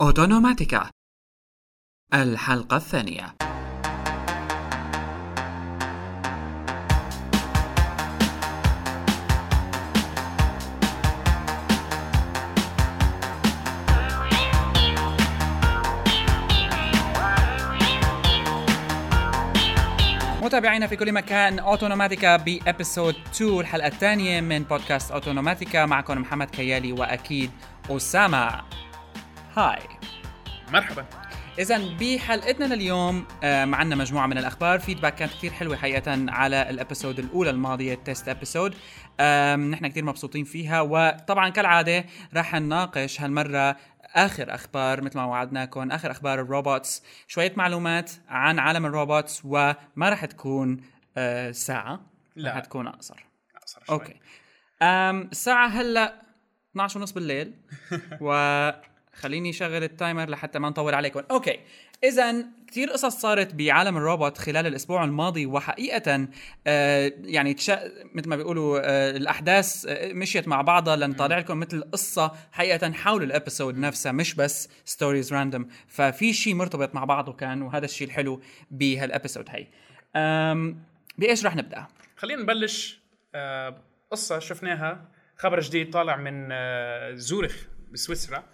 أوتونوماتيكا. الحلقة الثانية. متابعينا في كل مكان أوتونوماتيكا بابيسود 2 الحلقة الثانية من بودكاست أوتونوماتيكا. معكم محمد كيالي وأكيد أسامة. Hi. مرحبا. اذا بحلقتنا لليوم آه، معنا مجموعة من الأخبار. feedback كانت كثير حلوة حقيقة على ال episode الأولى الماضية ال test episode نحن كثير مبسوطين فيها. وطبعا كالعادة راح نناقش هالمرة آخر أخبار مثل ما وعدناكم آخر أخبار ال robots شوية معلومات عن عالم ال robots وما راح تكون آه، ساعة. لا. راح تكون أقصر. أقصر شوي. Okay. Um الساعة هلأ 12 ونص بالليل. وخليني شغل ال timer لحتى ما نطول عليكم okay. اذا كثير قصص صارت بعالم الروبوت خلال الأسبوع الماضي وحقيقة آه يعني تشا... مثل ما بيقولوا آه الأحداث آه مشيت مع بعضها لنطلع لكم مثل قصه حقيقة حول ال episode نفسها مش بس stories random ففي شيء مرتبط مع بعضه كان وهذا الشيء الحلو بهال episode هي. بإيش رح نبدأ؟ خلينا نبلش آه، قصة شفناها خبر جديد طالع من آه، زيورخ بسويسرا.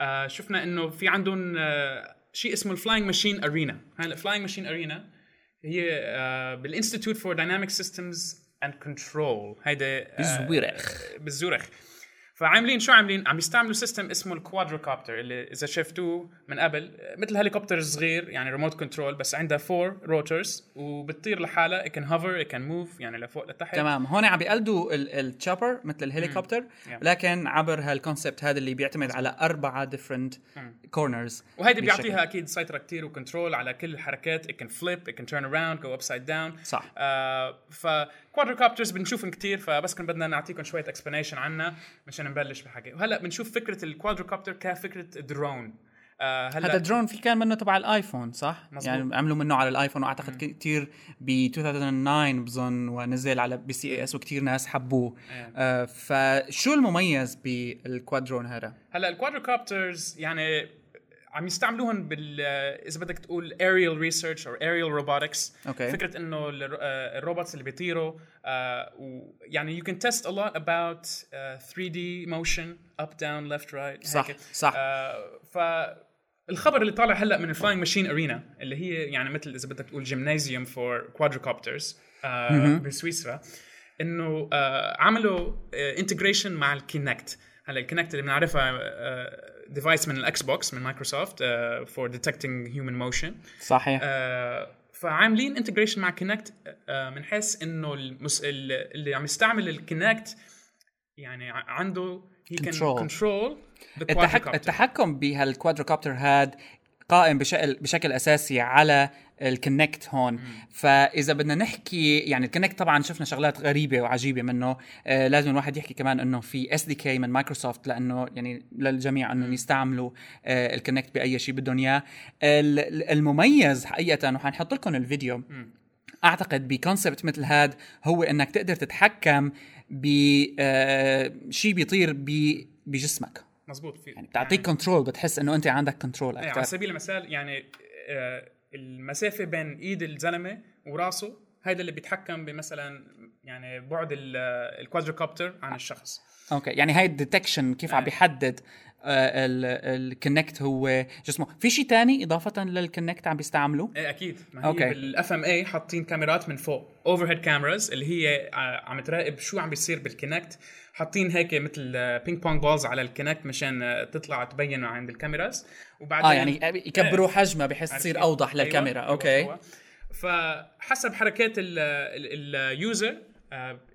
آه، شفنا إنه في عندهم آه، شيء اسمه ال Flying Machine Arena هاي ال Flying Machine Arena هي آه، بال Institute for Dynamic Systems and Control هيدا آه، بزيورخ. بالزيورخ فعاملين شو عاملين عم يستعملوا system اسمه ال quadrocopter اللي إذا شفتوه من قبل مثل هليكوبتر صغير يعني remote control بس عندها four rotors وبتطير لحالها it can hover it can move يعني لفوق لتحت تمام هون عم بيقلدوا ال chopper مثل الهليكوبتر. لكن عبر هال concept هذا اللي بيعتمد على أربعة different corners وهيدي. بيعطيها أكيد سيطرة كتير و control على كل الحركات it can flip it can turn around go upside down صح. آه ف quadrocopters بنشوفهم كتير فبس كنا بدنا نعطيكم شوية explanation عنها مشان نبلش بالحكي وهلا بنشوف فكرة ال quadrocopter كفكرة درون آه هلا هذا درون في كان منه تبع ال iPhone صح؟ مزبوط. يعني عملوا منه على ال iPhone وأعتقد كثير ب 2009 بظن ونزل على ب CES وكثير ناس حبوه إيه. آه فشو المميز بال quadrone هذا؟ هلا ال quadrocopters يعني عم يستعملوهم بال إذا بدك تقول aerial research or aerial robotics okay. فكرة إنه آه، ال robots اللي بيطيروا آه، و- يعني you can test a lot about uh, 3D motion up down left right صح، هيك. صح. آه، فالخبر اللي طالع هلأ من ال Flying Machine Arena اللي هي يعني مثل إذا بدك تقول gymnasium for quadrocopters بسويسرا إنه آه، عملوا integration مع ال Kinect هلأ ال Kinect اللي بنعرفها device من ال Xbox من مايكروسوفت for detecting human motion صحيح. فعاملين integration مع Kinect من حيث إنه المس... ال- اللي عم يستعمل ال Kinect يعني عنده Control. control التحك... التحكم بهال quadrocopter هاد قائم بشكل بشكل أساسي على ال Kinect هون. فإذا بدنا نحكي يعني ال Kinect طبعا شفنا شغلات غريبة وعجيبة منه. آه لازم الواحد يحكي كمان إنه في SDK من مايكروسوفت لأنه يعني للجميع انه يستعملوا آه ال Kinect بأي شيء بدهم إياه. ال- ال- المميز حقيقه وحنحط لكم الفيديو أعتقد ب concept مثل هاد هو إنك تقدر تتحكم بشيء بيطير ب- بجسمك. مزبوط في يعني بتعطيك control بتحس إنه أنت عندك control على أكثر سبيل المثال يعني آه، المسافة بين إيد الزلمة وراسه هيدا اللي بيتحكم بمثلا يعني بعد ال- ال quadrocopter عن الشخص. okay يعني هاي ال detection كيف عم آه. بيحدد ال Kinect هو جسمه في شيء تاني إضافة لل Kinect عم بيستعملوا إيه أكيد. ما هي okay. بال FMA حاطين كاميرات من فوق overhead cameras اللي هي ع- عم تراقب شو عم بيصير بال Kinect حاطين هيك مثل ping pong balls على ال Kinect مشان آه، تطلع تبين عند ال cameras وبعدين آه يعني يكبروا حجمها بحيث تصير؟ أوضح للكاميرا أيوة، okay. أيوة، أيوة. فحسب حركات ال user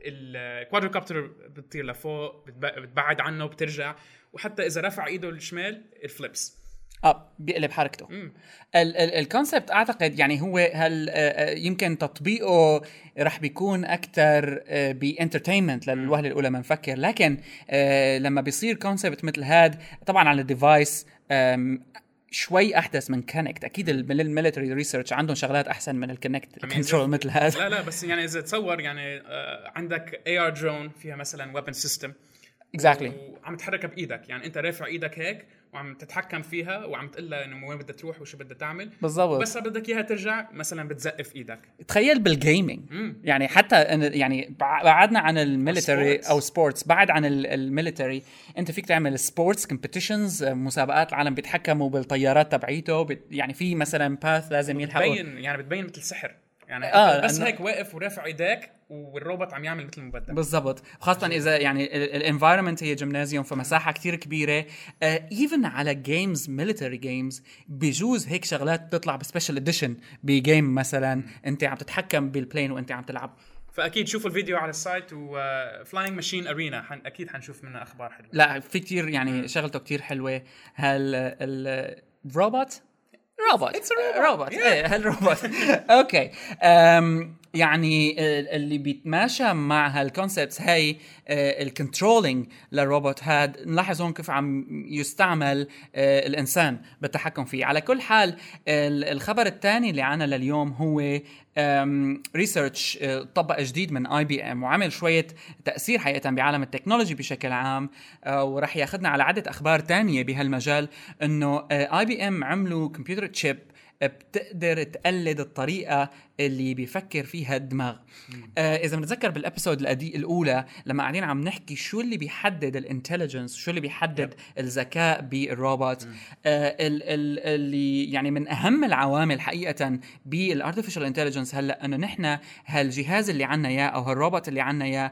ال quadrocopter بتطير لفوق بتب- بتبعد عنه بترجع. وحتى إذا رفع إيده الشمال ال flips آه بيقلب حركته. ال concept أعتقد يعني هو هل آه، آه، يمكن تطبيقه رح بيكون أكثر ب entertainment للوهلة الأولى ما نفكر لكن آه، لما بيصير concept مثل هاد طبعا على ال device شوي أحدث من Kinect أكيد ال military research عندهم شغلات أحسن من ال Kinect control مثل هذا لا لا بس يعني إذا تصور يعني آه، عندك AR Drone فيها مثلا weapon system Exactly. وعم تحركها بإيدك. يعني أنت رافع إيدك هيك وعم تتحكم فيها وعم تقول لها إنه وين بدها تروح وشو بدها تعمل. بالضبط. بس بدك إياها ترجع مثلا بتزقف إيدك. تخيل بال gaming يعني حتى يعني بع- بعدنا عن ال military. أو sports بعد عن ال- ال military أنت فيك تعمل sports competitions مسابقات العالم بيتحكموا بالطيارات تبعيته بت- يعني في مثلا path لازم يلحقوا. بتبين يعني بتبين مثل سحر يعني آه، آه بس هيك واقف ورافع إيديك والروبوت عم يعمل مثل بدك بالضبط. خاصة إذا يعني ال environment هي جيمنازيوم في مساحة كتير كبيرة. even على games military games بيجوز هيك شغلات بتطلع ب special edition ب game مثلا أنت عم تتحكم بال plane وأنت عم تلعب. فأكيد شوفوا الفيديو على ال site و Flying Machine Arena حن أكيد حنشوف منها أخبار حلوة. لا في كتير يعني شغلته كتير حلوة. هال الروبوت روبوت It's a robot. روبوت Yeah. إيه هالروبوت okay أم يعني ال- اللي بيتماشى مع هال concepts هاي ال controlling للروبوت هاد نلاحظ هون كيف عم يستعمل آه، الإنسان بالتحكم فيه. على كل حال ال- الخبر الثاني اللي عنا لليوم هو research طبق جديد من IBM وعمل شوية تأثير حقيقة بعالم ال technology بشكل عام آه، ورح ياخذنا على عدة أخبار تانية بهالمجال إنه IBM عملوا computer chip بتقدر تقلد الطريقة اللي بيفكر فيها الدماغ. آه إذا بنتذكر بال episode الأولى لما قاعدين عم نحكي شو اللي بيحدد ال intelligence شو اللي بيحدد الذكاء بالروبوت آه ال ال اللي يعني من أهم العوامل حقيقة بال artificial intelligence هلأ إنه نحن هالجهاز اللي عنا إياه أو هالروبوت اللي عنا إياه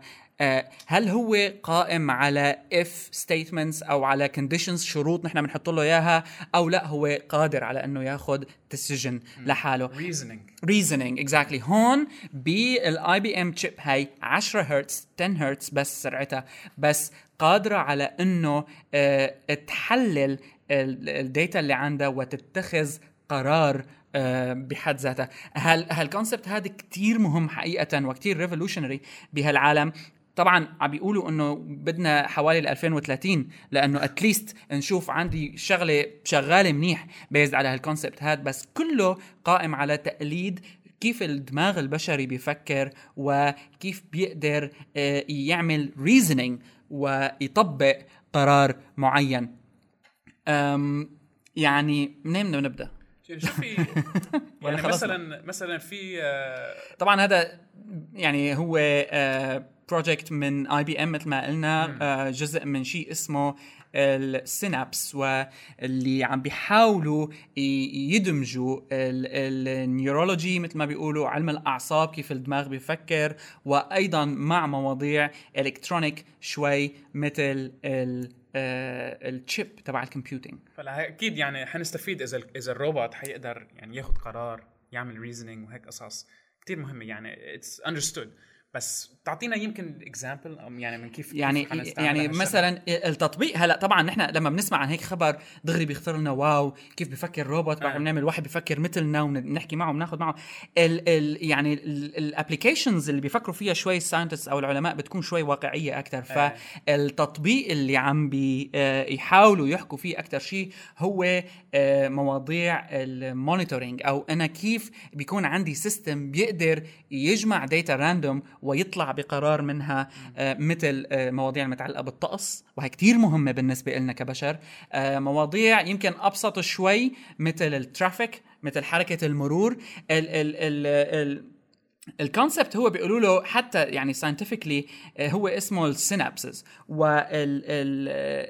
هل هو قائم على if statements أو على conditions شروط نحن بنحط له إياها أو لا هو قادر على إنه ياخذ decision لحاله؟ reasoning reasoning exactly. هون بال IBM chip هاي 10 هرتز 10 هرتز بس سرعتها بس قادرة على إنه آه، تحلل ال data اللي عندها وتتخذ قرار آه، بحد ذاتها. هال هال concept هذا كتير مهم حقيقة وكتير revolutionary بهالعالم. طبعا عم بيقولوا إنه بدنا حوالي ل 2030 لأنه at least نشوف عندي شغلة شغالة منيح بيزد على هال concept هاد بس كله قائم على تقليد كيف الدماغ البشري بيفكر وكيف بيقدر آه، يعمل reasoning ويطبق قرار معين يعني منين بدنا نبدأ؟ شو في يعني؟ مثلا مثلا في آه، طبعا هذا يعني هو project من IBM مثل ما قلنا آه، جزء من شيء اسمه ال SyNAPSE واللي عم بيحاولوا يدمجوا ال neurology مثل ما بيقولوا علم الأعصاب كيف الدماغ بيفكر وأيضا مع مواضيع electronic شوي مثل ال- آه، ال chip تبع ال computing فلا أكيد يعني حنستفيد إذا إذا الروبوت حيقدر يعني ياخذ قرار يعمل reasoning وهيك قصص كثير مهمه يعني it's understood بس تعطينا يمكن example يعني من كيف يعني كيف يعني هالشغلة. مثلا التطبيق هلا طبعا نحن لما بنسمع عن هيك خبر دغري بيخطر لنا wow كيف بفكر روبوت بعد آه. بنعمل واحد بفكر مثلنا ونحكي معه وناخذ معه ال ال يعني ال applications اللي بيفكروا فيها شوي ال scientists أو العلماء بتكون شوي واقعية أكثر آه. فالتطبيق اللي عم بي آه، يحكوا فيه أكثر شيء هو مواضيع ال monitoring أو أنا كيف بيكون عندي system بيقدر يجمع data random ويطلع بقرار منها آه، مثل آه، مواضيع المتعلقة بالطقس وهي كتير مهمة بالنسبة لنا كبشر. آه، مواضيع يمكن أبسط شوي مثل ال traffic مثل حركة المرور ال ال ال ال ال concept هو بيقولوا له حتى يعني scientifically هو اسمه ال synapses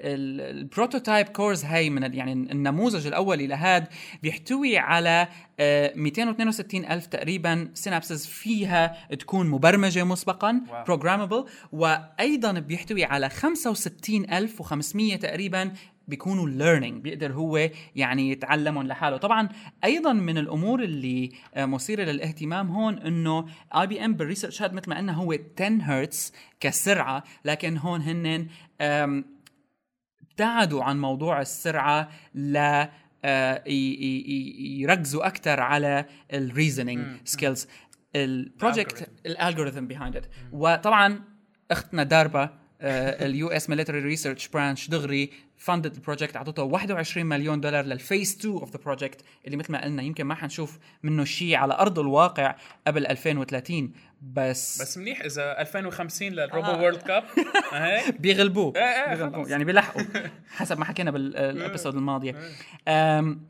وال prototype cores هاي من يعني النموذج الأولي لهاد بيحتوي على آه، 262 ألف تقريبا synapses فيها تكون مبرمجة مسبقا. programmable وأيضا بيحتوي على 65500 تقريبا بيكونوا learning بيقدر هو يعني يتعلمهم لحاله. طبعا أيضا من الأمور اللي آه، مثيرة للاهتمام هون إنه اي بي ام بال research هذا مثل ما قلنا هو 10 هرتز كسرعة لكن هون هن ابتعدوا عن موضوع السرعة ل آه، يركزوا أكثر على ال reasoning skills ال project ال algorithm behind it وطبعا أختنا داربا ال US military research branch دغري funded ال project أعطته 21 مليون دولار لل phase 2 of the project اللي مثل ما قلنا يمكن ما حنشوف منه شيء على أرض الواقع قبل 2030 بس بس منيح إذا 2050 لل Robo World Cup بيغلبوه. إيه إيه بيغلبوه. يعني بيلحقوا. حسب ما حكينا بال episode الماضية. أم،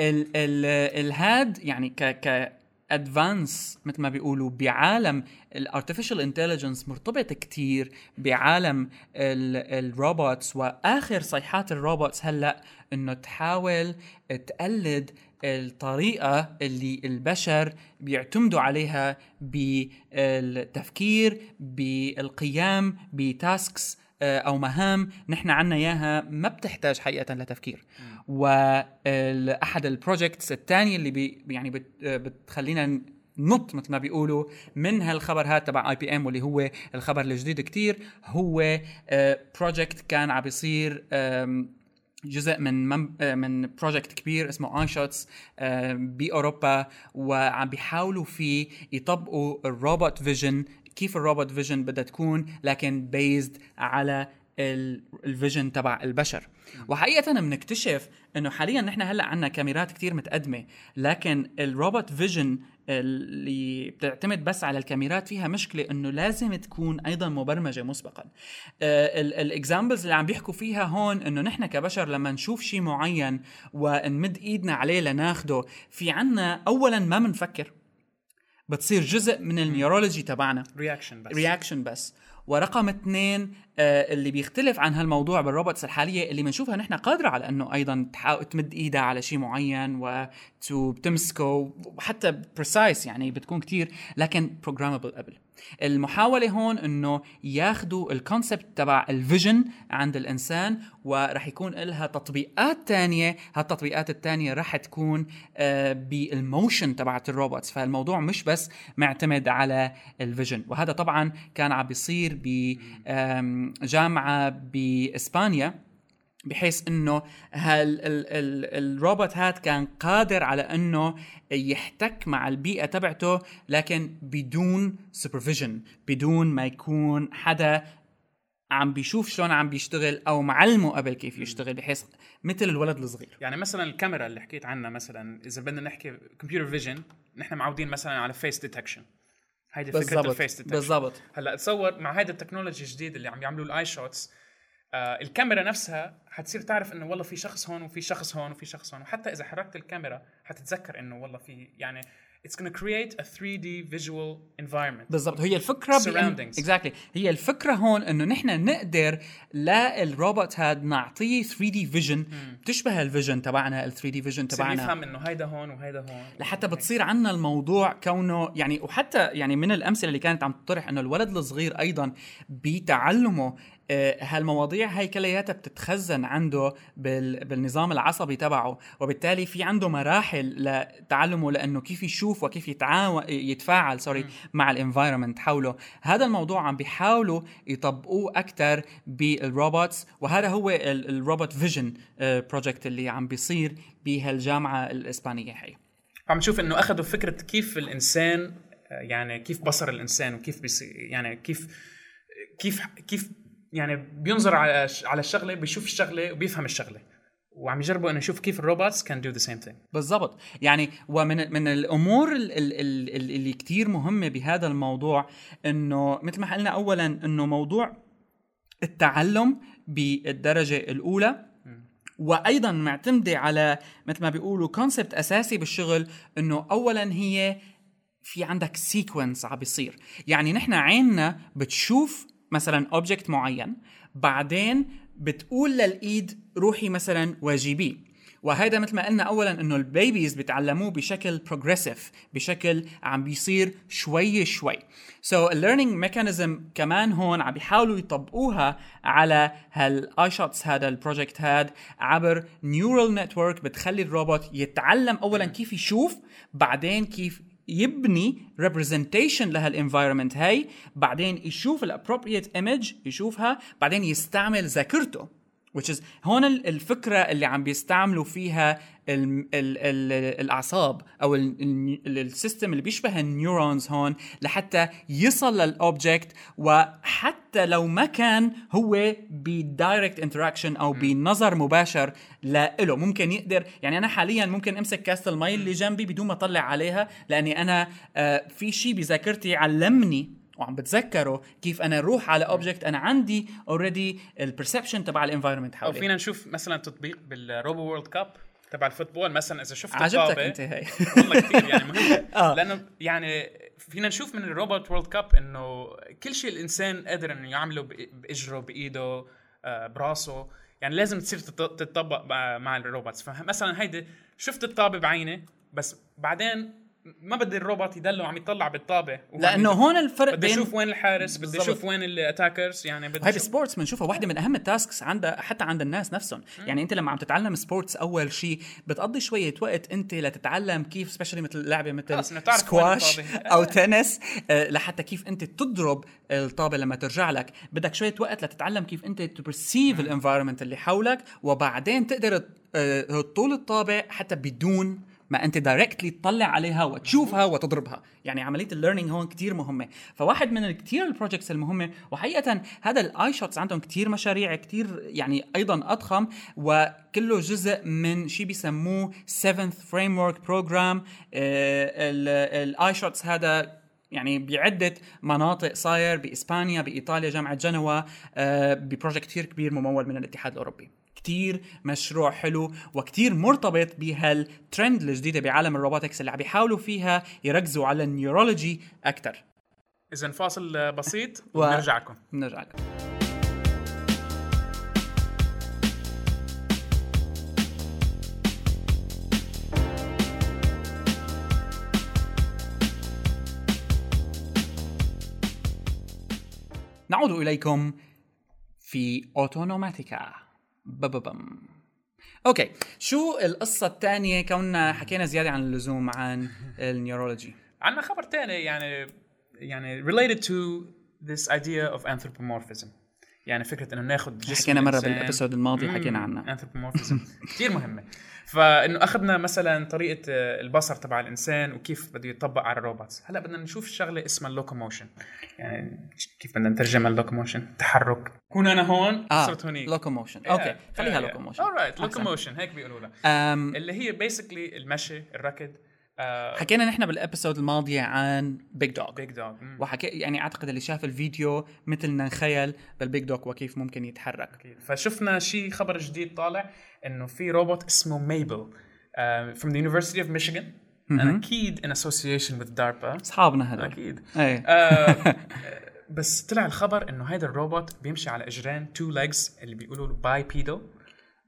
ال ال الهاد يعني ك ك advance مثل ما بيقولوا بعالم ال artificial intelligence مرتبط كتير بعالم ال robots وآخر صيحات ال robots هلأ إنه تحاول تقلد الطريقة اللي البشر بيعتمدوا عليها بالتفكير بالقيام ب tasks أو مهام نحن عنا إياها ما بتحتاج حقيقة لتفكير. واحد ال projects الثانية اللي بي يعني بت آه، بتخلينا نط مثل ما بيقولوا من هالخبر هذا تبع اي بي ام واللي هو الخبر الجديد كتير هو project كان عم بيصير جزء من آه، من project كبير اسمه Eyeshots بأوروبا وعم بيحاولوا فيه يطبقوا ال robot vision كيف ال robot vision بدها تكون لكن based على ال- ال vision تبع البشر. وحقيقة بنكتشف إنه حاليا نحن هلأ عندنا كاميرات كتير متقدمة لكن ال robot vision اللي بتعتمد بس على الكاميرات فيها مشكلة إنه لازم تكون أيضا مبرمجة مسبقا. ال examples اللي عم بيحكوا فيها هون إنه نحن كبشر لما نشوف شيء معين ونمد إيدنا عليه لناخده في عنا اولا ما بنفكر بتصير جزء من ال neurology تبعنا. reaction بس. reaction بس. ورقم اثنين اللي بيختلف عن هالموضوع بال robots الحالية اللي بنشوفها نحن قادرة على إنه أيضا تمد إيدها على شيء معين وبتمسكه وحتى precise يعني بتكون كتير لكن programmable قبل. المحاولة هون إنه ياخذوا ال concept تبع ال vision عند الإنسان ورح يكون لها تطبيقات تانية هالتطبيقات التانية رح تكون آه بال motion تبعت ال robots. فالموضوع مش بس معتمد على ال vision. وهذا طبعا كان عم بيصير بجامعة بإسبانيا بحيث إنه هال ال ال الروبوت هاد كان قادر على إنه يحتك مع البيئة تبعته لكن بدون supervision بدون ما يكون حدا عم بيشوف شلون عم بيشتغل أو معلمه قبل كيف يشتغل بحيث مثل الولد الصغير. يعني مثلا الكاميرا اللي حكيت عنها مثلا إذا بدنا نحكي computer vision نحن معودين مثلا على face detection هيدي فكرة ال face detection. بالضبط. هلأ تصور مع هيدا ال technology الجديد اللي عم يعملوا ال Eyeshots آه الكاميرا نفسها حتصير تعرف إنه والله في شخص هون وفي شخص هون وفي شخص هون وحتى إذا حركت الكاميرا حتتذكر إنه والله في يعني it's going to create a 3D visual environment. بالضبط. هي الفكرة Surroundings. Exactly هي الفكرة هون إنه نحن نقدر للروبوت هاد نعطيه 3D vision بتشبه ال vision تبعنا ال 3D vision بصير تبعنا. يفهم إنه هيدا هون وهيدا هون. لحتى بتصير عنا الموضوع كونه يعني وحتى يعني من الأمثلة اللي كانت عم تطرح إنه الولد الصغير أيضا بتعلمه هالمواضيع هاي كلياتها بتتخزن عنده بال- بالنظام العصبي تبعه وبالتالي في عنده مراحل لتعلمه لأنه كيف يشوف وكيف يتعاون يتفاعل sorry مع ال environment حوله. هذا الموضوع عم بيحاولوا يطبقوه أكثر بال robots وهذا هو ال- ال robot vision project اللي عم بيصير بهالجامعة الإسبانية هي عم نشوف إنه أخذوا فكرة كيف الإنسان آه، يعني كيف بصر الإنسان وكيف بيصير يعني كيف كيف كيف يعني بينظر على على الشغلة بيشوف الشغلة وبيفهم الشغلة. وعم يجربوا إنه يشوف كيف ال robots can do the same thing بالضبط. يعني ومن من الأمور ال- ال- ال- ال- اللي كتير مهمة بهذا الموضوع إنه مثل ما قلنا اولا إنه موضوع التعلم بالدرجة الأولى. وأيضا معتمدة على مثل ما بيقولوا concept أساسي بالشغل إنه اولا هي في عندك sequence عم بيصير. يعني نحن عيننا بتشوف مثلا object معين بعدين بتقول للإيد روحي مثلا واجبيه وهذا مثل ما قلنا اولا إنه ال babies بيتعلموه بشكل progressive بشكل عم بيصير شوي شوي. So ال learning mechanism كمان هون عم بيحاولوا يطبقوها على هال Eyeshots هذا ال project هاد عبر neural network بتخلي الروبوت يتعلم اولا كيف يشوف بعدين كيف يبني representation لهال environment هاي بعدين يشوف ال appropriate image يشوفها بعدين يستعمل ذاكرته. Which is هون ال- الفكرة اللي عم بيستعملوا فيها ال ال ال الأعصاب أو ال- ال- ال system اللي بيشبه ال neurons هون لحتى يصل لل object وحتى لو ما كان هو ب direct interaction أو بنظر مباشر له ممكن يقدر يعني أنا حاليا ممكن أمسك كاسه المي اللي جنبي بدون ما أطلع عليها لأني أنا آه، في شيء بذاكرتي علمني وعم بتذكره كيف أنا أروح على object أنا عندي already ال perception تبع ال environment أو حوالي. فينا نشوف مثلا تطبيق بال Robo World Cup تبع ال football مثلا إذا شفت عجبتك أنت هي والله كثير يعني مهم. آه. لأنه يعني فينا نشوف من ال Robot World Cup إنه كل شيء الإنسان قادر إنه يعمله بإجره بإيده آه، براسه. يعني لازم تصير تط- تتطبق مع ال robots فمثلا هيدي شفت الطابة بعيني بس بعدين ما بدي الروبوت يضله عم يطلع بالطابة. لأنه هون الفرق بدي أشوف وين الحارس بدي. أشوف وين ال attackers يعني بدي هاي أشوف- بال sports بنشوفها واحدة من أهم ال tasks عندها حتى عند الناس نفسهم، يعني أنت لما عم تتعلم sports أول شيء بتقضي شوية وقت أنت لتتعلم كيف specially مثل لعبة خلص، مثل سكواش. أو تنس آه، لحتى كيف أنت تضرب الطابة لما ترجع لك، بدك شوية وقت لتتعلم كيف أنت ت perceive ال environment اللي حولك وبعدين تقدر آه، تطول الطابة حتى بدون ما انت directly تطلع عليها وتشوفها وتضربها. يعني عملية ال learning هون كتير مهمة. فواحد من كتير ال projects المهمة وحقيقة هذا ال EYESHOTS عندهم كتير مشاريع كتير يعني أيضا أضخم وكله جزء من شيء بيسموه 7th framework program. ال EYESHOTS هذا يعني بعدة مناطق صاير بإسبانيا بإيطاليا جامعة جنوة آه، ب project كتير كبير ممول من الاتحاد الأوروبي. كتير مشروع حلو وكتير مرتبط بهالترند الجديدة بعالم ال robotics اللي عم بيحاولوا فيها يركزوا على ال neurology أكتر. اذا فاصل بسيط ونرجع لكم. نرجع لكم. نعود إليكم في أوتونوماتيكا بببم أوكي. شو القصة الثانية؟ كوننا حكينا زيادة عن اللزوم عن ال neurology عندنا خبر تاني يعني يعني related to this idea of anthropomorphism. يعني فكرة إنه ناخذ جسم حكينا الإنسان. بال episode الماضي حكينا عنها anthropomorphism. كثير مهمة. فإنه أخذنا مثلا طريقة آه، البصر تبع الإنسان وكيف بده يطبق على ال robots. هلأ بدنا نشوف شغله اسمها ال locomotion يعني كيف بدنا نترجمها ال locomotion تحرك. كون أنا هون آه صرت هونيك. locomotion okay خليها locomotion alright locomotion هيك بيقولوا لها اللي هي basically المشي الركض حكينا نحن بال episode الماضيه عن BigDog BigDog وحكي يعني أعتقد اللي شاف الفيديو مثلنا نخيل بال BigDog وكيف ممكن يتحرك. أكيد. فشفنا شيء خبر جديد طالع إنه في روبوت اسمه MABEL the University of Michigan. and أكيد in association with DARPA. أصحابنا هدول أكيد. إيه. آه، بس طلع الخبر إنه هذا الروبوت بيمشي على إجرين two legs اللي بيقولوا bipedal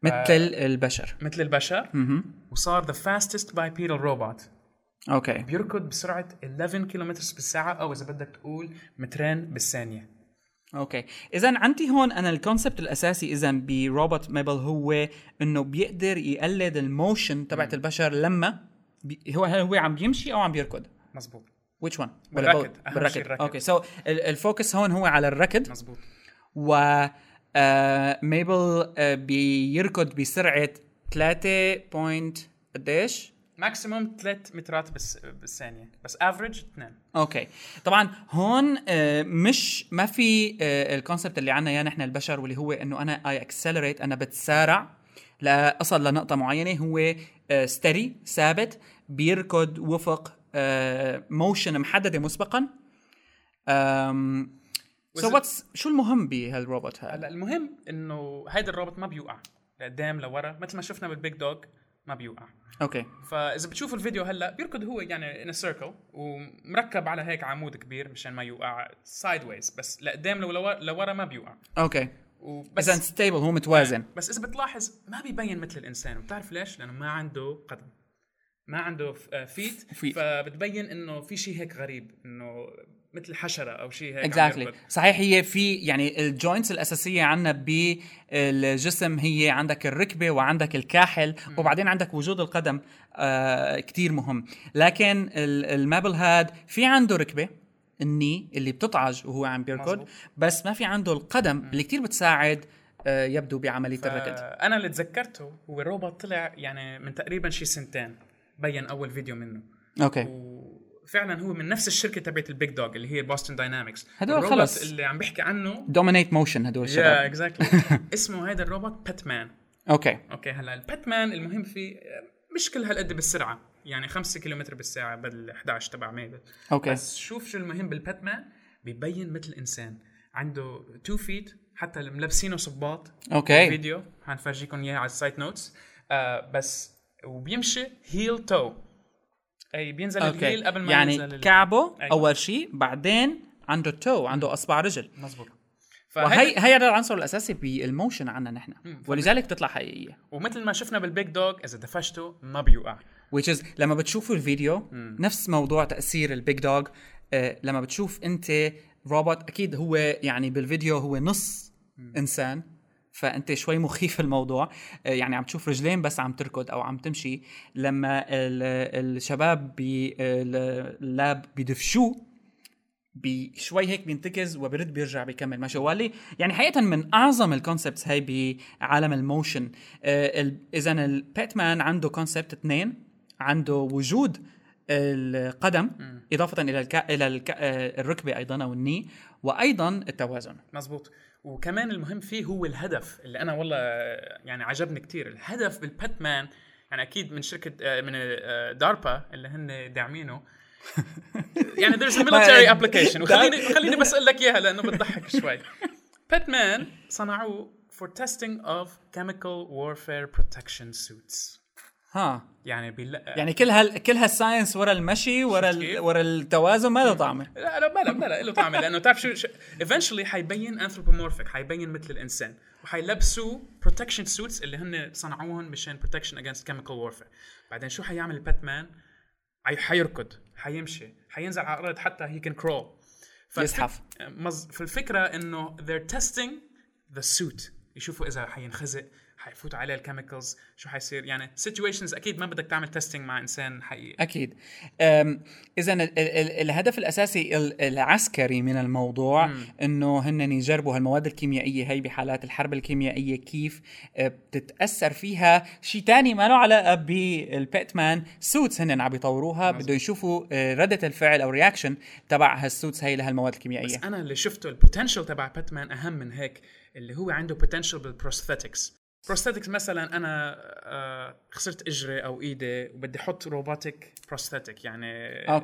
مثل البشر. مثل البشر. وصار the fastest bipedal robot. okay. بيركض بسرعة 11 كيلومتر بالساعة أو إذا بدك تقول مترين بالثانية. okay. اذا عندي هون أنا ال concept الأساسي اذا بروبوت MABEL هو إنه بيقدر يقلد ال motion تبعت البشر لما بي هو هل هو عم بيمشي أو عم بيركض؟ مزبوط which one بالركض. بالركض. الركض. okay. so ال focus هون هو على الركض. مزبوط و آه، MABEL آه، بيركض بسرعة 3 point قديش؟ maximum 3 مترات بس بالثانية. بس average 2 okay. طبعا هون آه، مش ما في آه، ال concept اللي عنا يا نحن البشر واللي هو إنه أنا I accelerate أنا بتسارع لاصل لنقطة معينة. هو straight ثابت بيركض وفق motion محددة مسبقا. so وإذا- what's شو المهم بهالروبوت هذا؟ هلا المهم إنه هيدا الروبوت ما بيوقع. لقدام لورا مثل ما شفنا بال BigDog ما بيوقع. okay. فإذا بتشوفوا الفيديو هلأ بيركض هو يعني in circle ومركب على هيك عمود كبير مشان ما يوقع sideways بس لقدام لو لورا, ما بيوقع. okay. وبس. إذا stable هو متوازن. بس إذا بتلاحظ ما بيبين مثل الإنسان وبتعرف ليش؟ لأنه ما عنده قدم. ما عنده feet Feet. فبتبين إنه في شيء هيك غريب إنه مثل حشرة أو شيء هيك يركض. صحيح هي في يعني ال joints الأساسية عندنا بالجسم هي عندك الركبة وعندك الكاحل وبعدين عندك وجود القدم آه كتير مهم. لكن ال- ال MABEL هاد في عنده ركبة ال knee اللي بتطعج وهو عم بيركض مزبوط. بس ما في عنده القدم اللي كتير بتساعد آه، يبدو بعملية الركض. أنا اللي تذكرته هو الروبوت طلع يعني من تقريبا شي سنتين بين أول فيديو منه. okay. وفعلا هو من نفس الشركة تبعت ال BigDog اللي هي Boston Dynamics هدول الروبوت خلص. اللي عم بحكي عنه. dominate motion هدول يا الشباب. exactly اسمه هذا الروبوت PETMAN okay okay هلا ال PETMAN المهم فيه مش كل هالقد بالسرعة يعني 5 كيلومتر بالساعة بدل 11 تبع MABEL okay بس شوف شو المهم بال PETMAN بيبين مثل إنسان. عنده 2 feet حتى اللي ملبسينه صباط. okay فيديو حنفرجيكم إياه على ال site notes آه بس وبيمشي heel toe أي بينزل ال heel قبل ما يعني ينزل كعبه أيوة. أول شيء بعدين عنده toe عنده أصبع رجل. مزبوط وهي هي هذا العنصر الأساسي بال motion عندنا نحن. ولذلك بتطلع حقيقية. ومثل ما شفنا بال BigDog إذا دفشته ما بيوقع. Which is لما بتشوفوا الفيديو نفس موضوع تأثير ال BigDog. آه لما بتشوف أنت روبوت أكيد هو يعني بالفيديو هو نص إنسان. فأنت شوي مخيف الموضوع. آه يعني عم تشوف رجلين بس عم تركض أو عم تمشي. لما ال- الشباب بال lab بيدفشوه بشوي هيك بينتكز وبرد بيرجع بيكمل. ماشي. والي يعني حقيقه من أعظم ال concepts هاي بعالم ال motion. آه اذا ال PETMAN عنده concept اثنين. عنده وجود القدم إضافة إلى الك... إلى الك... آه، الركبة أيضا أو الني وأيضا التوازن. مزبوط وكمان المهم فيه هو الهدف اللي أنا والله يعني عجبني كتير. الهدف بالباتمان يعني أكيد من شركة آه، من آه، داربا اللي هن داعمينه. يعني there's a military application. وخليني خليني بس أقول لك إياها لأنه بتضحك شوي. باتمان صنعوه for testing of chemical warfare protection suits. ها. يعني بيلا يعني كل هال كل هال science ورا المشي ورا ال... ورا التوازن ما له طعمة. لا لا بلا بلا له طعمة لأنه تعرف شو, eventually حيبين anthropomorphic حيبين مثل الإنسان وحيلبسوا protection suits اللي هن صنعوهم مشان protection against chemical warfare. بعدين شو حيعمل ال PETMAN حي- حيركض حيمشي حينزل على الأرض حتى can crawl. فالفك- يزحف. مز... فالفكرة إنه they're testing the suit يشوفوا إذا حينخزق حيفوت عليه ال chemicals شو حيصير؟ يعني situations أكيد ما بدك تعمل testing مع إنسان حقيقي. أكيد. اذا ال- ال- الهدف الأساسي ال- العسكري من الموضوع إنه هن يجربوا هالمواد الكيميائية هي بحالات الحرب الكيميائية كيف آه، بتتأثر فيها. شيء تاني ما له علاقة بال PETMAN suits هن عم يطوروها بده يشوفوا آه، ردة الفعل أو reaction تبع هال suits هي لهالمواد الكيميائية. بس أنا اللي شفته ال potential تبع PETMAN أهم من هيك اللي هو عنده potential بال prosthetics prosthetics مثلا أنا آه، خسرت اجري أو ايدي وبدي أحط robotic prosthetic يعني.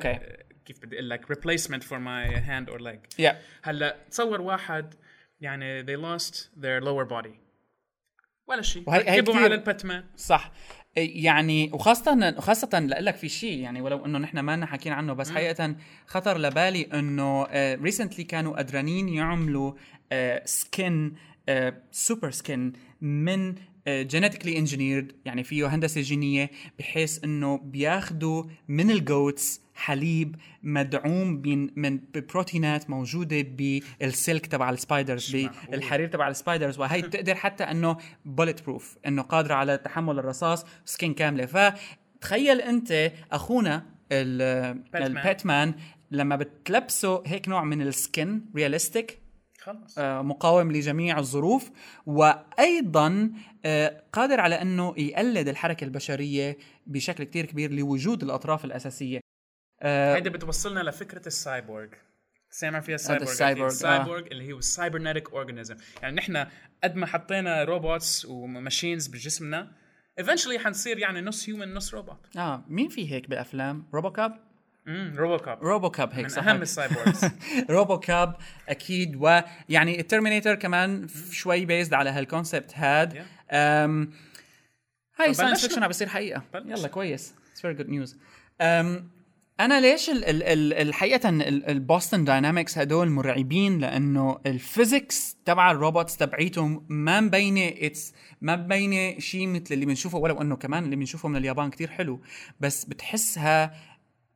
آه، كيف بدي أقول لك replacement for my hand or leg. هلأ تصور واحد يعني they lost their lower body. ولا شيء كتير- على ال PETMAN. صح. يعني وخاصة وخاصة لك في شيء يعني ولو إنه نحن ما حكينا عنه بس حقيقة خطر لبالي إنه recently كانوا قدرانين يعملوا skin super skin من genetically engineered يعني فيه هندسة جينية بحيث إنه بياخذوا من ال goats حليب مدعوم بين من ببروتينات موجودة بال silk تبع ال spiders. بالحرير تبع ال spiders وهي بتقدر حتى إنه bullet proof إنه قادرة على تحمل الرصاص skin كاملة فتخيل أنت أخونا ال- PETMAN. ال PETMAN لما بتلبسه هيك نوع من ال skin realistic آه، مقاوم لجميع الظروف. وأيضا آه، قادر على أنه يقلد الحركة البشرية بشكل كتير كبير لوجود الأطراف الأساسية. آه، هيدي بتوصلنا لفكرة السايبورغ. سامع فيها السايبورغ؟ السايبورغ، أكيد. آه. السايبورغ اللي هو ال cybernetic organism يعني نحن قد ما حطينا robots و machines بجسمنا eventually حنصير يعني نص human نص روبوت آه مين في هيك بالافلام RoboCop امم RoboCop RoboCop هيك من صح؟ أهم ال cyborgs RoboCop أكيد ويعني ال Terminator كمان شوي بيزد على هال concept هاد Yeah. أم هاي science. fiction عم بيصير حقيقة. بلشنا. يلا كويس. it's very good news أنا ليش ال ال ال الحقيقة ال Boston Dynamics هدول مرعبين؟ لأنه ال physics تبع ال robots تبعيتهم ما مبينة it's ما مبينة شيء مثل اللي بنشوفه ولو إنه كمان اللي بنشوفه من اليابان كتير حلو. بس بتحسها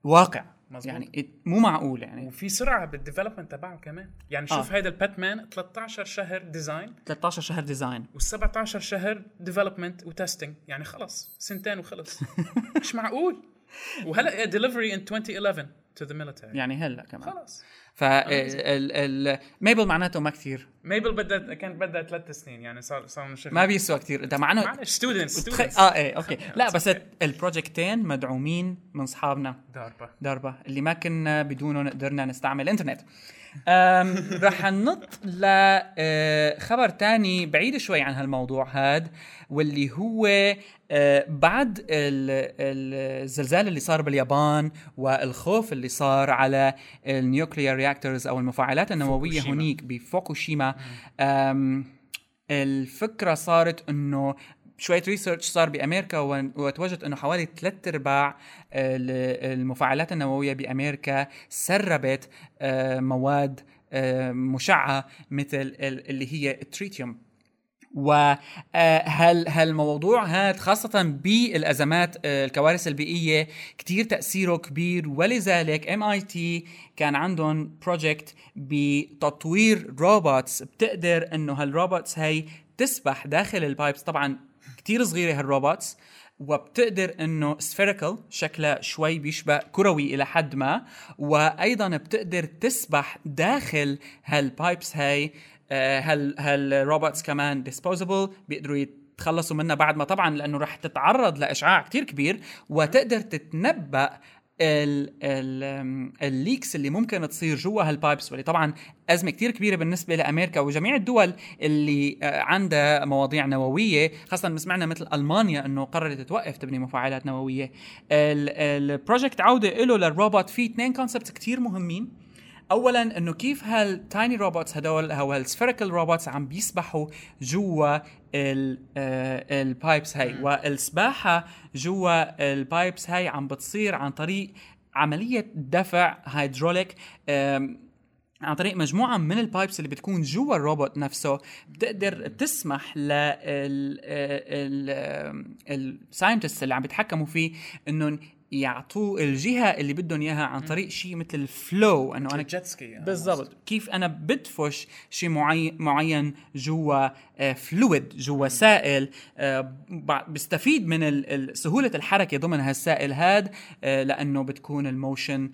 واقع. مزبوط. يعني مو معقول يعني. وفي سرعة بال development تبعه كمان. يعني شوف آه. هيدا ال PETMAN 13 شهر design 13 شهر design وال17 شهر development و testing يعني خلص سنتين وخلص. مش معقول. وهلا delivery in 2011 to the military. يعني هلا كمان. خلص. ف MABEL معناته ما كثير. MABEL بدها كانت بدها ثلاث سنين يعني صار صار نشوف ما بيسوى كثير. ده معناه معلش students. آه إيه okay. لا بس ال project ين مدعومين من أصحابنا. DARPA DARPA اللي ما كنا بدونهم قدرنا نستعمل الانترنت رح ننط لخبر تاني بعيد شوي عن هالموضوع هاد واللي هو آه، بعد ال- ال- الزلزال اللي صار باليابان والخوف اللي صار على ال nuclear reactors أو المفاعلات النووية فوكوشيما. هنيك بفوكوشيما الفكرة صارت إنه شوية research صار بأمريكا وتوجد إنه حوالي ثلاث أرباع ال- المفاعلات النووية بأمريكا سربت آه، مواد آه، مشعة مثل ال- اللي هي التريتيوم وهل هالموضوع هذا خاصة بالأزمات آه، الكوارث البيئية كتير تأثيره كبير ولذلك MIT كان عندهم project بتطوير robots بتقدر إنه هال robots هي تسبح داخل ال pipes طبعا كتير صغيرة هال robots وبتقدر إنه spherical شكلها شوي بيشبه كروي إلى حد ما وأيضا بتقدر تسبح داخل هال pipes هاي آه، هال هال robots كمان disposable بيقدروا يتخلصوا منها بعد ما طبعا لأنه رح تتعرض لإشعاع كتير كبير وتقدر تتنبأ ال leaks اللي ممكن تصير جوا هال pipes واللي طبعا أزمة كتير كبيرة بالنسبة لأمريكا وجميع الدول اللي آه، عندها مواضيع نووية خاصة سمعنا مثل ألمانيا إنه قررت توقف تبني مفاعلات نووية. ال project عودة له للروبوت فيه اثنين concepts كتير مهمين. اولا إنه كيف هال tiny robots هدول أو هال spherical robots عم بيسبحوا جوا ال- آه، ال pipes هاي. والسباحة جوا ال pipes هاي عم بتصير عن طريق عملية دفع هيدروليك عن طريق مجموعة من ال pipes اللي بتكون جوا الروبوت نفسه. بتقدر تسمح لل scientist اللي عم بيتحكموا فيه إنهم يعطوه الجهة اللي بدهم إياها عن طريق شيء مثل ال flow أنه أنا jet ski بالضبط. كيف أنا بدفش شيء معين معين جوا fluid جوا سائل آه، بستفيد من سهولة الحركة ضمن هالسائل هاد آه، لأنه بتكون ال motion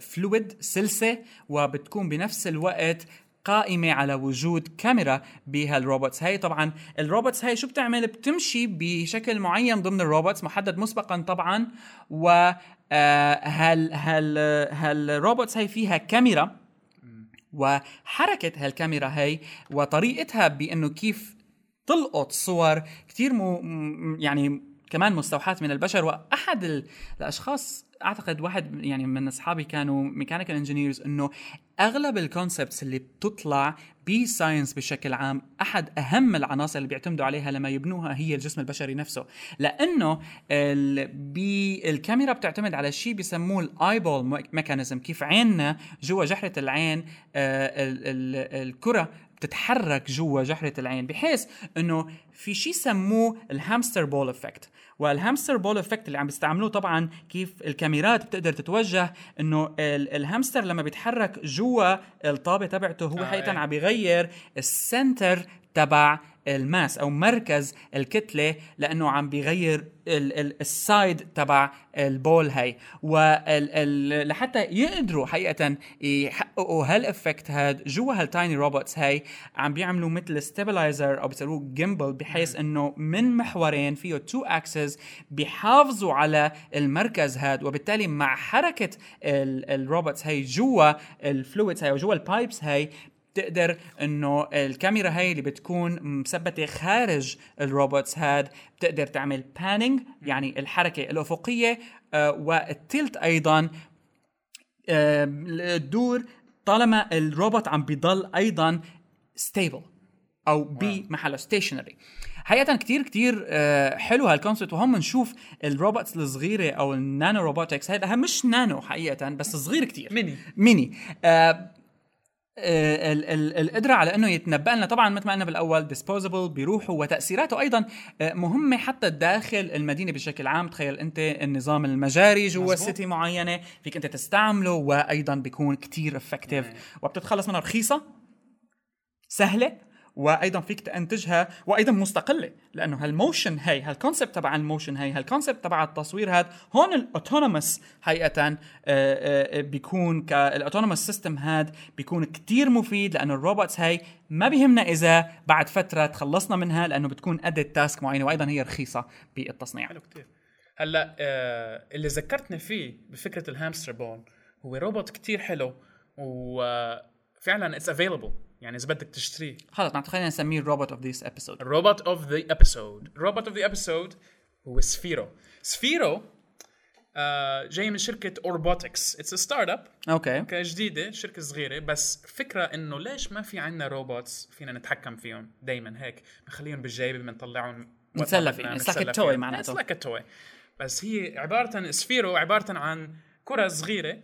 fluid سلسة وبتكون بنفس الوقت قائمة على وجود كاميرا بهال robots هاي طبعا ال robots هاي شو بتعمل؟ بتمشي بشكل معين ضمن ال robots محدد مسبقا طبعا. و آه، هال هال هال robots هاي فيها كاميرا. وحركة هالكاميرا هي وطريقتها بأنه كيف تلقط صور كثير مو يعني كمان مستوحاة من البشر وأحد ال- الأشخاص أعتقد واحد يعني من أصحابي كانوا mechanical engineers إنه أغلب ال concepts اللي بتطلع ب science بشكل عام أحد أهم العناصر اللي بيعتمدوا عليها لما يبنوها هي الجسم البشري نفسه. لأنه ال- بالكاميرا بتعتمد على شيء بيسموه ال eyeball mechanism كيف عيننا جوا جحرة العين آه، ال- ال- الكرة بتتحرك جوا جحرة العين بحيث إنه في شيء سموه ال hamster ball effect وال hamster ball effect اللي عم بيستعملوه طبعا كيف الكاميرات بتقدر تتوجه إنه ال- الهامستر لما بيتحرك جوا الطابة تبعته هو آه، حقيقة إيه. عم بيغير ال center تبع ال mass أو مركز الكتلة لأنه عم بيغير ال- ال- side تبع ال ball هاي. وال ال لحتى يقدروا حقيقة يحققوا هال effect هاد جوا هال tiny robots هاي عم بيعملوا مثل stabilizer أو بيسموه gimbal بحيث إنه من محورين فيه two axes بيحافظوا على المركز هاد. وبالتالي مع حركة ال- robots هاي جوا ال fluids هاي وجوا ال pipes هاي بتقدر إنه الكاميرا هاي اللي بتكون مثبتة خارج ال robots هاد بتقدر تعمل panning يعني الحركة الأفقية آه وال tilt أيضا آه الدور طالما الروبوت عم بيضل أيضا stable أو بمحله stationary حقيقة كتير كتير آه، حلو هال concept وهم نشوف ال robots الصغيرة أو ال nano robotics هيدا مش نانو حقيقة بس صغير كتير. mini. mini. آه آه، ال- ال- القدرة على إنه يتنبأ لنا. طبعا مثل ما قلنا بالأول disposable بيروحوا وتأثيراته أيضا آه، مهمة حتى داخل المدينة بشكل عام. تخيل أنت النظام المجاري جوا. city معينة فيك أنت تستعمله وأيضا بيكون كتير effective وبتتخلص منها رخيصة سهلة وأيضا فيك تنتجها وأيضا مستقلة لأنه هال motion هي هال concept تبع ال motion هي هال concept تبع التصوير هذا هون ال autonomous حقيقه آه، آه، بيكون ال autonomous system هذا بيكون كتير مفيد لأنه ال robots هي ما بيهمنا إذا بعد فترة تخلصنا منها لأنه بتكون ادت task معينة وأيضا هي رخيصة بالتصنيع. حلو كتير. هلأ آه اللي ذكرتني فيه بفكرة ال hamster ball هو روبوت كتير حلو وفعلا it's available يعني إذا بدك تشتريه خلص نعم خلينا نسميه ال robot of this episode ال robot of the episode ال robot of the episode هو Sphero Sphero آه جاي من شركة Orbotix it's startup okay. okay جديدة شركة صغيرة بس فكرة إنه ليش ما في عندنا robots فينا نتحكم فيهم دائما هيك؟ بنخليهم بالجيبة بنطلعهم نتسلى فيه. It's like a toy معناته. it's like toy بس هي عبارة Sphero عبارة عن كرة صغيرة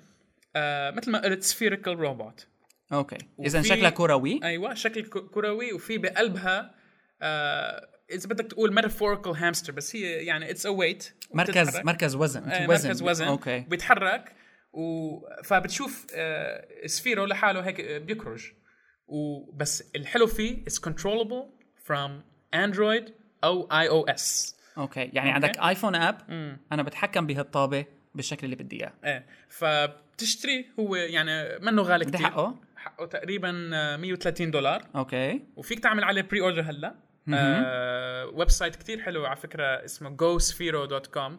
آه مثل ما قلت spherical robot okay. اذا شكلها كروي. أيوه شكل كروي وفي بقلبها آه إذا بدك تقول metaphorical hamster بس هي يعني it's a weight مركز مركز وزن آه وزن. مركز وزن. okay. بيتحرك و... فبتشوف آه Sphero لحاله هيك آه، بيكرج. وبس الحلو فيه it's controllable from Android أو اي أو اس أوكي. يعني عندك iPhone app أنا بتحكم بهالطابة بالشكل اللي بدي إياه. إيه. فبتشتري هو يعني منه غالي كثير حقه حقه تقريبا آه، 130 دولار. okay. وفيك تعمل عليه pre-order هلا آه website كثير حلو على فكرة اسمه gosphero.com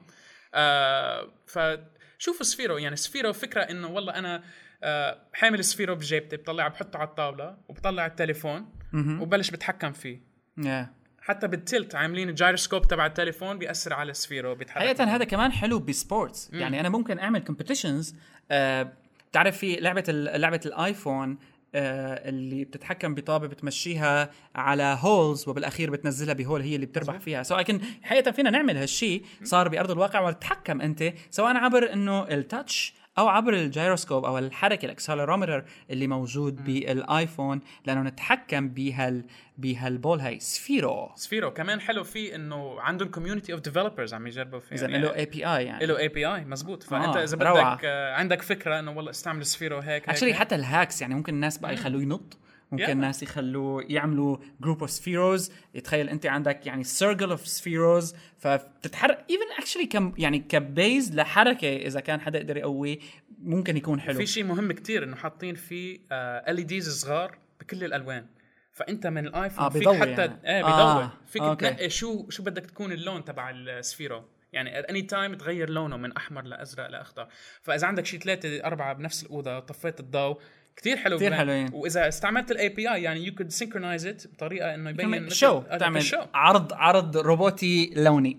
آه فشوفوا Sphero يعني Sphero فكرة إنه والله أنا آه حامل Sphero بجيبتي بطلعه بحطه على الطاولة وبطلع التليفون وبلش بتحكم فيه. Yeah. حتى بال tilt عاملين الجايروسكوب تبع التليفون بيأثر على ال Sphero بيتحرك. حقيقة هذا كمان حلو ب sports يعني أنا ممكن أعمل competitions آه بتعرف في لعبة ال- لعبة ال iPhone آه اللي بتتحكم بطابة بتمشيها على holes وبالأخير بتنزلها ب hole هي اللي بتربح فيها. so لكن حقيقة فينا نعمل هالشيء صار بأرض الواقع وتتحكم أنت سواء عبر إنه ال touch أو عبر الجيروسكوب أو الحركة ال accelerometer اللي موجود بال iPhone لأنه نتحكم بهال بهال ball هاي. Sphero. Sphero كمان حلو فيه إنه عندهم community of developers عم يجربوا فيه. اذا له API يعني. له API مزبوط. فأنت آه، إذا روعة. بدك آه عندك فكرة إنه والله استعمل Sphero هيك actually هيك حتى الهاكس يعني ممكن الناس بقى يخلوه ينط. ممكن Yeah. الناس يخلوه يعملوا group of Spheros يتخيل أنت عندك يعني circle of Spheros فبتتحرك even actually كم يعني ك base لحركة إذا كان حدا يقدر يقويه ممكن يكون حلو. في شيء مهم كتير إنه حاطين فيه LEDs صغار بكل الألوان. فأنت من الآيفون آه، فيك حتى يعني. إيه بيضوي. آه، فيك okay. تنقي شو شو بدك تكون اللون تبع ال Sphero يعني any time تغير لونه من أحمر لأزرق لأخضر. فإذا عندك شيء ثلاثة أربعة بنفس الأوضة طفيت الضوء كثير حلو ببين. حلوين. وإذا استعملت ال API يعني you could synchronize it بطريقة إنه يبين شو آه، تعمل شو عرض عرض روبوتي لوني.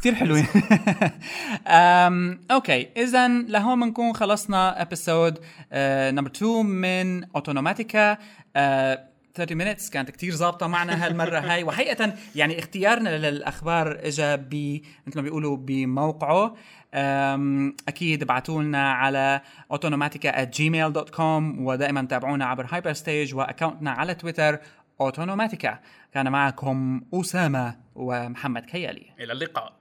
كثير حلوين. أم، okay. اذا لهون بنكون خلصنا episode number 2 من Autonomatica 30 minutes كانت كتير ظابطة معنا هالمرة هاي. وحقيقة يعني اختيارنا للأخبار إجا ب مثل ما بيقولوا بموقعه. أم، أكيد ابعتوا لنا على autonomatica at gmail.com ودائما تابعونا عبر Hyperstage و account نا على تويتر autonomatica. كان معكم أسامة ومحمد كيالي إلى اللقاء.